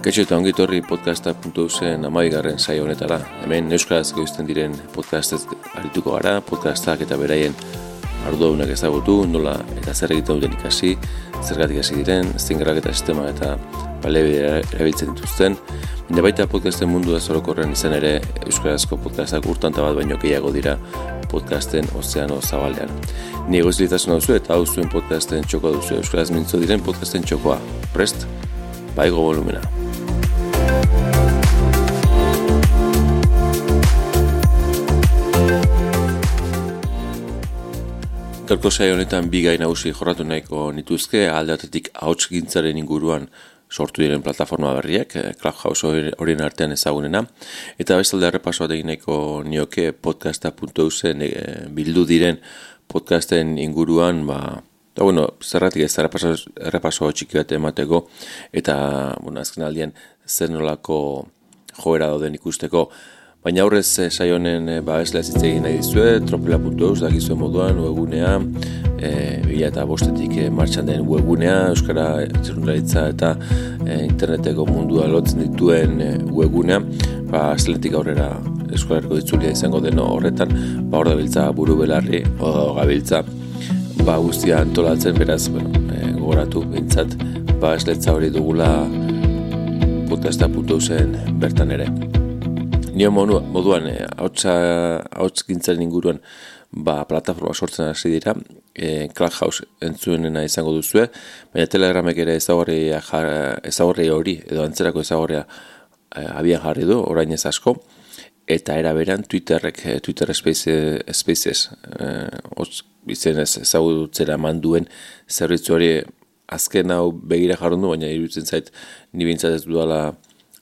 Kaixo eta ongi torri podcasta.usen amaigarren saio honetara. Hemen euskaraz goizten diren podcastez arituko gara, podcastak eta beraien arduaunak ezagutu, nola eta zer egiten duten ikasi, zergatik hasi diren, zingarrak eta sistema eta balebe erabiltzen dituzten. Baina baita podcasten mundu da zorokorren izan ere euskarazko podcastak urtanta bat baino gehiago dira podcasten ozeano zabalean. Ni egoiz litasun hau eta hau zuen podcasten txoko duzu euskaraz mintzo diren podcasten txokoa. Prest? Baigo volumena. Gaurko saio honetan bi gai nagusi jorratu nahiko nituzke alde batetik ahots gintzaren inguruan sortu diren plataforma berriak, eh, Clubhouse horien artean ezagunena, eta bestalde errepasoa egin nahiko nioke podcasta.usen e, bildu diren podcasten inguruan, ba, da bueno, zerratik ez errepaso, errepaso txiki bat emateko, eta, bueno, azken aldean, zer nolako joera dauden ikusteko, Baina aurrez e, saionen e, ba esla egin nahi dizue, tropela.eus dakizuen moduan webgunea, e, bila eta bostetik e, martxan den webgunea, Euskara txerundalitza eta e, interneteko mundua lotzen dituen e, webgunea, ba esletik aurrera Euskalarko ditzulia izango deno horretan, ba hor da biltza buru belarri, o gabiltza, ba guztia antolatzen beraz, bueno, e, gogoratu bintzat, ba esletza hori dugula podcasta.eusen bertan ere. Nio moduan, e, hauts gintzen inguruan, ba, plataforma sortzen hasi dira, e, Clubhouse entzuenena izango duzue, baina Telegramek ere ezagorri hori, edo antzerako ezagorria e, abian jarri du, orain ez asko, eta era beran Twitterrek, e, Twitter Spaces, Spaces e, hotz izenez ezagutzera manduen zerbitzu hori azken hau begira jarrundu, baina iruditzen zait, ni bintzat ez dudala,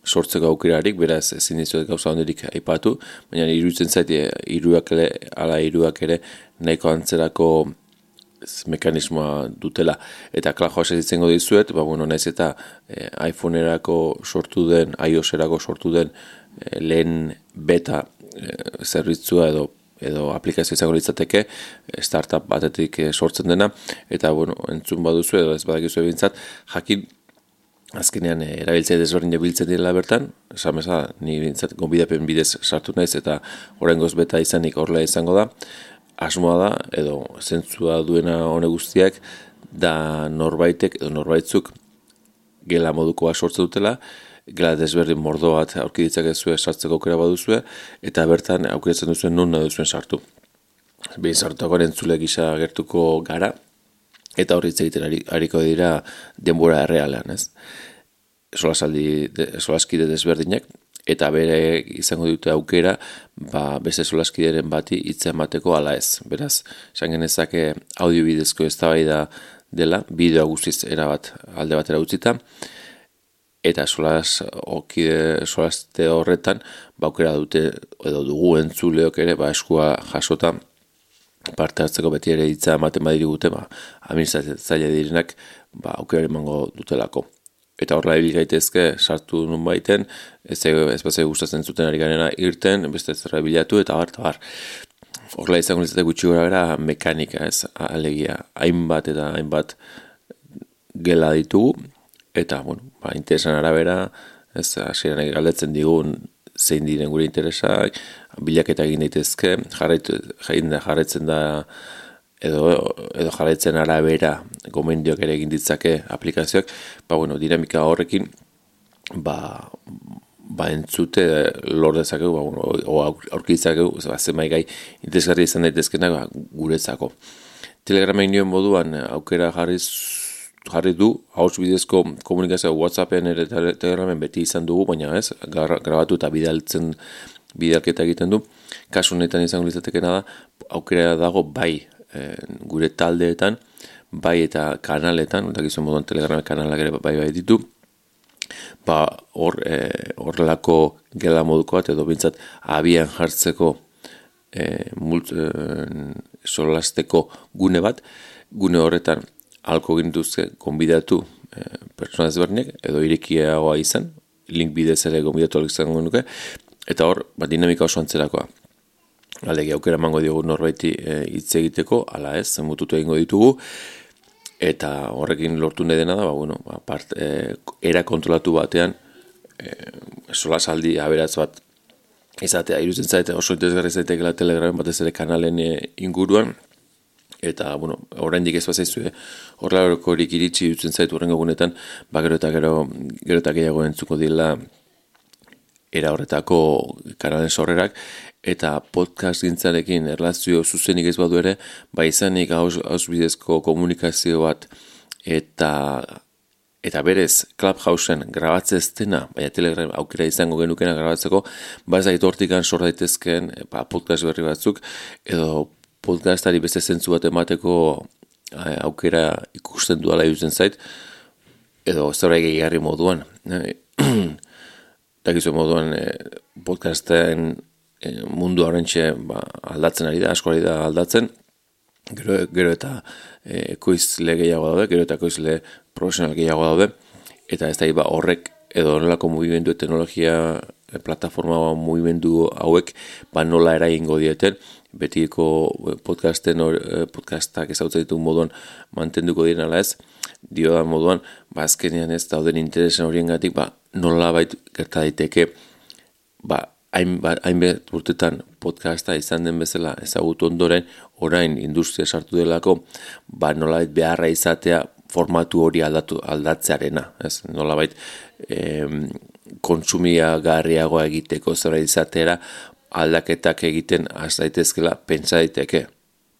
sortzeko aukerarik, beraz ezin dizuet gauza honderik aipatu, baina iruditzen zaite iruak ere, ala iruak ere nahiko antzerako mekanismoa dutela. Eta klajoa sezitzengo dizuet, ba, bueno, naiz eta e, iPhone-erako sortu den, iOS-erako sortu den e, lehen beta e, zerbitzua edo edo aplikazio izango litzateke startup batetik sortzen dena eta bueno, entzun baduzu edo ez badakizu ebintzat jakin azkenean e, erabiltzea desberdin biltzen direla bertan, esan beza, ni bintzat gonbidapen bidez sartu naiz eta horrengoz beta izanik horrela izango da, asmoa da, edo zentzua duena hone guztiak, da norbaitek edo norbaitzuk gela modukoa sortze dutela, gela desberdin mordo bat aurkiditzak ez sartzeko aukera baduzue, eta bertan aukeratzen duzuen non duzuen sartu. Behin sartuako entzule gisa gertuko gara, eta horri egiten hariko dira denbora errealean, ez? Solasaldi, de, solaskide desberdinak, eta bere izango dute aukera, ba, beste solaskideren bati hitza emateko ala ez. Beraz, esan genezake audio bidezko ez da dela, bideo guztiz erabat alde batera utzita, eta solas, okide, solaste horretan, ba, aukera dute, edo dugu entzuleok ere, ba, eskua jasota, parte hartzeko beti ere hitza ematen badiri gute, ba, administratzaile direnak, ba, aukera emango dutelako. Eta horrela ebil gaitezke, sartu nun baiten, ez, ez bat gustatzen zuten ari ganena irten, beste zerra bilatu, eta bar, eta bar. Horrela izango nintzate gutxi gora bera mekanika, ez, alegia, hainbat eta hainbat gela ditugu, eta, bueno, ba, interesan arabera, ez, hasieran galdetzen digun, zein diren gure interesak, bilaketa egin daitezke, jarraitu, jarraitzen da edo, edo jarraitzen arabera gomendioak ere egin ditzake aplikazioak, ba, bueno, dinamika horrekin, ba, ba entzute lor dezakegu, ba, bueno, o aurkitzakegu, ba, zemai gai interesgarri izan daitezkenak ba, guretzako. Telegramen nioen moduan aukera jarriz jarri du, haus bidezko komunikazioa Whatsappen ere telegramen beti izan dugu, baina ez, grabatu eta bidaltzen bidalketa egiten du. Kasu honetan izango litzatekena da, aukera dago bai e, gure taldeetan, bai eta kanaletan, eta gizon moduan telegram kanalak ere bai bai ditu, ba hor e, horrelako gela moduko bat edo bintzat abian jartzeko e, mult, e, solasteko gune bat, gune horretan alko gintuzke konbidatu e, pertsona ezberdinak edo irikiagoa izan, link bidez ere konbidatu alik izango nuke, eta hor, ba, dinamika oso antzerakoa. Alegi aukera emango diogu norbaiti e, hitz egiteko, ala ez, mututu egingo ditugu, eta horrekin lortu nahi dena da, ba, bueno, ba, part, e, era kontrolatu batean e, sola saldi aberatz bat izatea, irutzen zaite oso interesgarri zaitekela telegramen batez ere kanalen e, inguruan, eta, bueno, oraindik ez bazaizue horrelako horik iritsi dutzen zaitu horrengo gunetan, ba, gero eta gero, gero eta gehiago entzuko dila era horretako kanalen sorrerak, eta podcast gintzarekin erlazio zuzenik ez badu ere, ba izanik haus, bidezko komunikazio bat eta eta berez Clubhouseen grabatze ez dena, baina Telegram aukera izango genukena grabatzeko, ba ez da hortikan sor daitezken ba, podcast berri batzuk, edo podcastari beste zentzu bat emateko eh, aukera ikusten duala jutzen zait, edo zerbait gehiarri moduan. Dakizu moduan eh, podcasten e, mundu horrentxe ba, aldatzen ari da, asko ari da aldatzen, gero, gero eta e, ekoizle gehiago daude, gero eta ekoizle profesional gehiago daude, eta ez da ba, horrek edo horrelako mugimendu teknologia e, plataforma mugimendu hauek ba nola eraingo dieten, betiko podcasten or, e, podcastak ezautzen ditu moduan mantenduko diren ala ez, dio da moduan, ba azkenean ez dauden interesen horien gatik, ba nola bait gerta daiteke, ba hainbet urtetan podcasta izan den bezala ezagutu ondoren, orain industria sartu delako, ba nolabait beharra izatea formatu hori aldatu, aldatzearena. Ez? Nolabait em, kontsumia garriagoa egiteko zera izatera aldaketak egiten az daitezkela pentsa daiteke.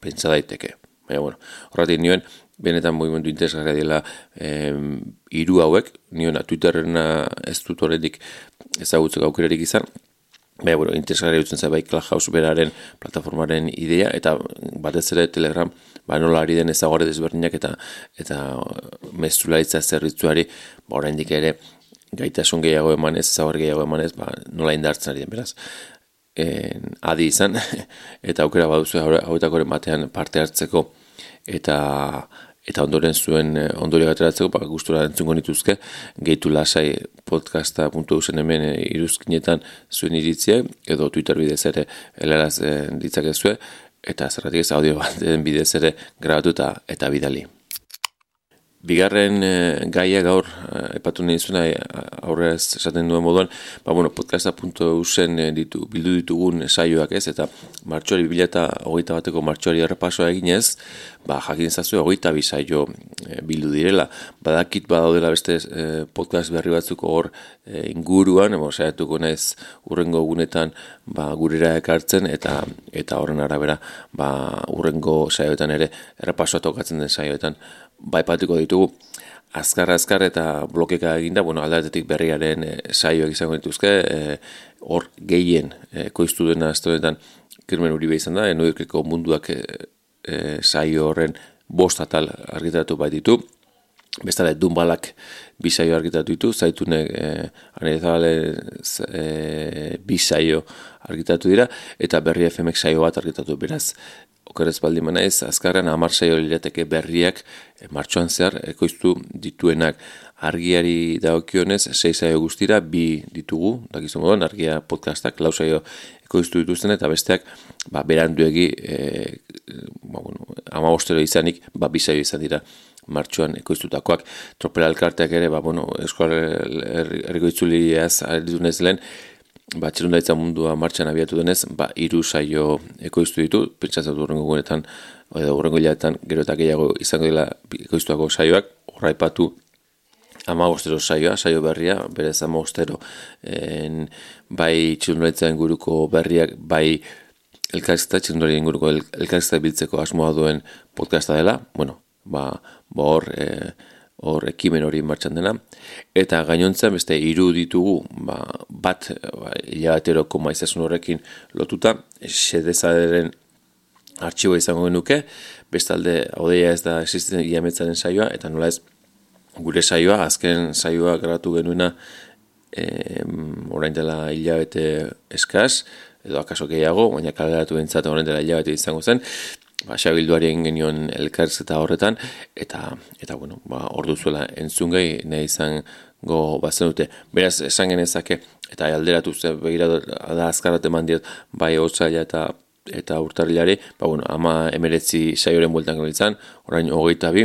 Pentsa daiteke. Baina, bueno, horretik nioen, benetan movimendu interesgarria dela em, iru hauek, nioen Twitterrena ez dut horretik ezagutzeko aukerarik izan, Baina, bueno, interesgarri dutzen zai bai Clubhouse beraren plataformaren idea, eta batez ere Telegram, ba nola ari den ezagore desberdinak eta eta mezularitza zerritzuari, ba oraindik ere gaitasun gehiago emanez, ezagore gehiago emanez, ba nola indartzen ari den, beraz. En, adi izan, eta aukera baduzu hauetakoren batean parte hartzeko, eta eta ondoren zuen eh, ondori gateratzeko, ba, gustura entzungo nituzke, gehitu lasai podcasta.usen hemen e, iruzkinetan zuen iritzia, edo Twitter bidez ere helaraz e, ditzakezue, eta zerratik ez audio bat bidez ere grabatu eta bidali. Bigarren e, gaia gaur epatu nahi zuen e, aurrez esaten duen moduan, ba, bueno, podcasta.usen e, ditu, bildu ditugun saioak ez, eta hogeita bateko martxori errepasoa eginez, ba, jakin zazu hogeita bi saio e, bildu direla. Badakit badaudela beste e, podcast berri batzuk hor e, inguruan, emo, saiatuko naiz urrengo gunetan ba, gurera ekartzen, eta eta horren arabera ba, urrengo saioetan ere errepasoa tokatzen den saioetan baipatuko ditugu. Azkar azkar eta blokeka eginda, bueno, aldatetik berriaren e, saioak izango dituzke, e, hor gehien e, koiztu dena aztonetan kirmen uri izan da, enoikeko munduak e, saio horren bost atal argitatu bai ditu, bestale dunbalak bi saio argitatu ditu, zaitune e, anezabale e, bi saio argitatu dira, eta berri FMX saio bat argitatu beraz, okerez baldin manaiz, azkarren amar saio lirateke berriak e, martxoan zehar ekoiztu dituenak argiari daokionez, sei saio guztira, bi ditugu, dakizu moduan, argia podcastak, lau saio ekoiztu dituzten, eta besteak, ba, beranduegi, e, ba, bueno, ama ostero izanik, ba, bi saio izan dira martxoan ekoiztutakoak. Tropela elkarteak ere, ba, bueno, eskual erriko itzuliaz, aritunez lehen, ba, txerundaitza mundua martxan abiatu denez, ba, iru saio ekoiztu ditu, pentsatzen urrengo gunetan, edo urrengo hilaetan, gero eta gehiago izango dela ekoiztuako saioak, horra ipatu amagostero saioa, saio berria, berez amagostero, en, bai txerundaitza guruko berriak, bai elkarzita, txerundaitza inguruko el, biltzeko asmoa duen podcasta dela, bueno, ba, ba hor, e, hor ekimen hori martxan dena. Eta gainontzen beste hiru ditugu ba, bat ba, hilabateroko maizasun horrekin lotuta, sedezaderen artxibo izango genuke, bestalde odeia ez da existitzen iametzaren saioa, eta nola ez gure saioa, azken saioa gratu genuena e, orain dela hilabete eskaz, edo akaso gehiago, baina kaleratu bintzat orain dela hilabete izango zen, ba, xabilduaren genion elkarz eta horretan, eta, eta bueno, ba, ordu zuela entzun gehi, nahi izan go bazen dute. Beraz, esan genezake, eta alderatu ze, begira da azkarat eman diot, bai hotzaila eta eta urtarrilari, ba, bueno, ama emeretzi saioren bueltan galitzan, orain hogeita bi,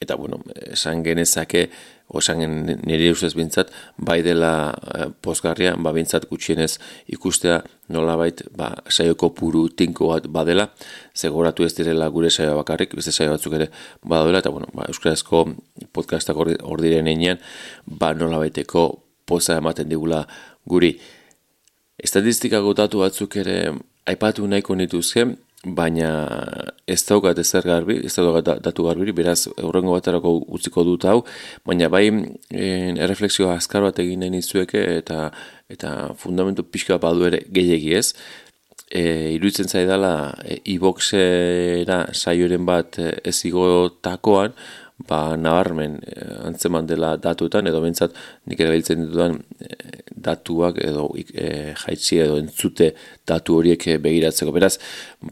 eta, bueno, esan genezake osan nire ustez bintzat, bai dela e, pozgarria, ba bintzat gutxienez ikustea nolabait ba, saioko puru tinko bat badela, zegoratu ez direla gure saio bakarrik, beste saio batzuk ere badela, eta bueno, ba, euskarazko podcastak hor diren einean, ba nolabaiteko poza ematen digula guri. Estatistika gotatu batzuk ere aipatu nahiko nituzke, baina ez daukat ezer garbi, ez daukat datu garbi, beraz aurrengo baterako utziko dut hau, baina bai en, erreflexioa azkar bat egin nahi nizueke eta eta fundamentu pixka badu ere gehiegi ez. E, iruditzen zaidala e, e-boxera saioren bat ez igotakoan, ba, nabarmen antzeman dela datuetan, edo bentsat nik erabiltzen ditudan e, datuak edo e, jaitsi edo entzute datu horiek e, begiratzeko. Beraz,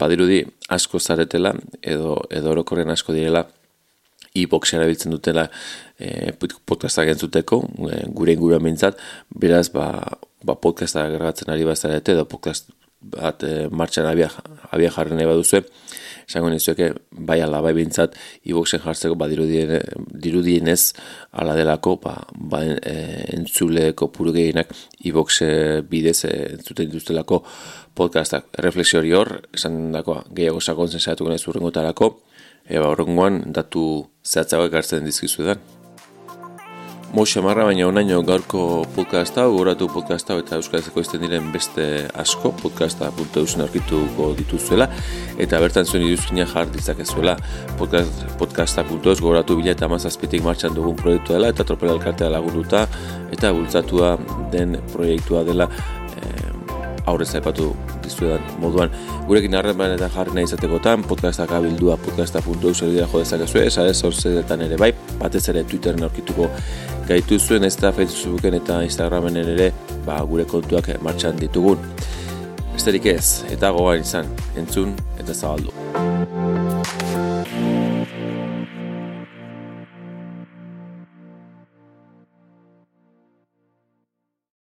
badirudi asko zaretela edo edo orokorren asko direla e-box erabiltzen dutela e, podcastak entzuteko, e, gure inguruan bintzat, beraz, ba, ba podcastak gragatzen ari bazarete edo podcast bat e, martxan abia, abia jarren eba duzu, esango nizueke bai ala bai bintzat iboxen jartzeko ba dirudienez ala delako ba, ba e, entzuleko puru gehienak iboxe bidez e, entzuten dituztelako podcastak. Refleksio hori hor, esan dakoa gehiago sakon zen saiatuko nahi zurrengotarako eba horrengoan datu zehatzago ekartzen dizkizu Moxe marra baina onaino gaurko podcasta, goratu podcasta eta euskarazeko izten diren beste asko podcasta.eusen aurkituko dituzuela eta bertan zuen iduzkina jar ditzakezuela. Podcast, podcasta.eus goratu bila eta mazazpitik martxan dugun proiektua dela eta tropela elkartea lagunduta eta bultzatua den proiektua dela aurrez aipatu dizuedan moduan. Gurekin harreman eta jarri nahi izatekotan podcastak abildua podcasta.eu zerbidea jo dezakezu ez, zorzetan ere bai batez ere Twitteren aurkituko gaitu zuen ez da Facebooken eta Instagramen ere ba, gure kontuak martxan ditugun Besterik ez, eta gogan izan, entzun eta zabaldu.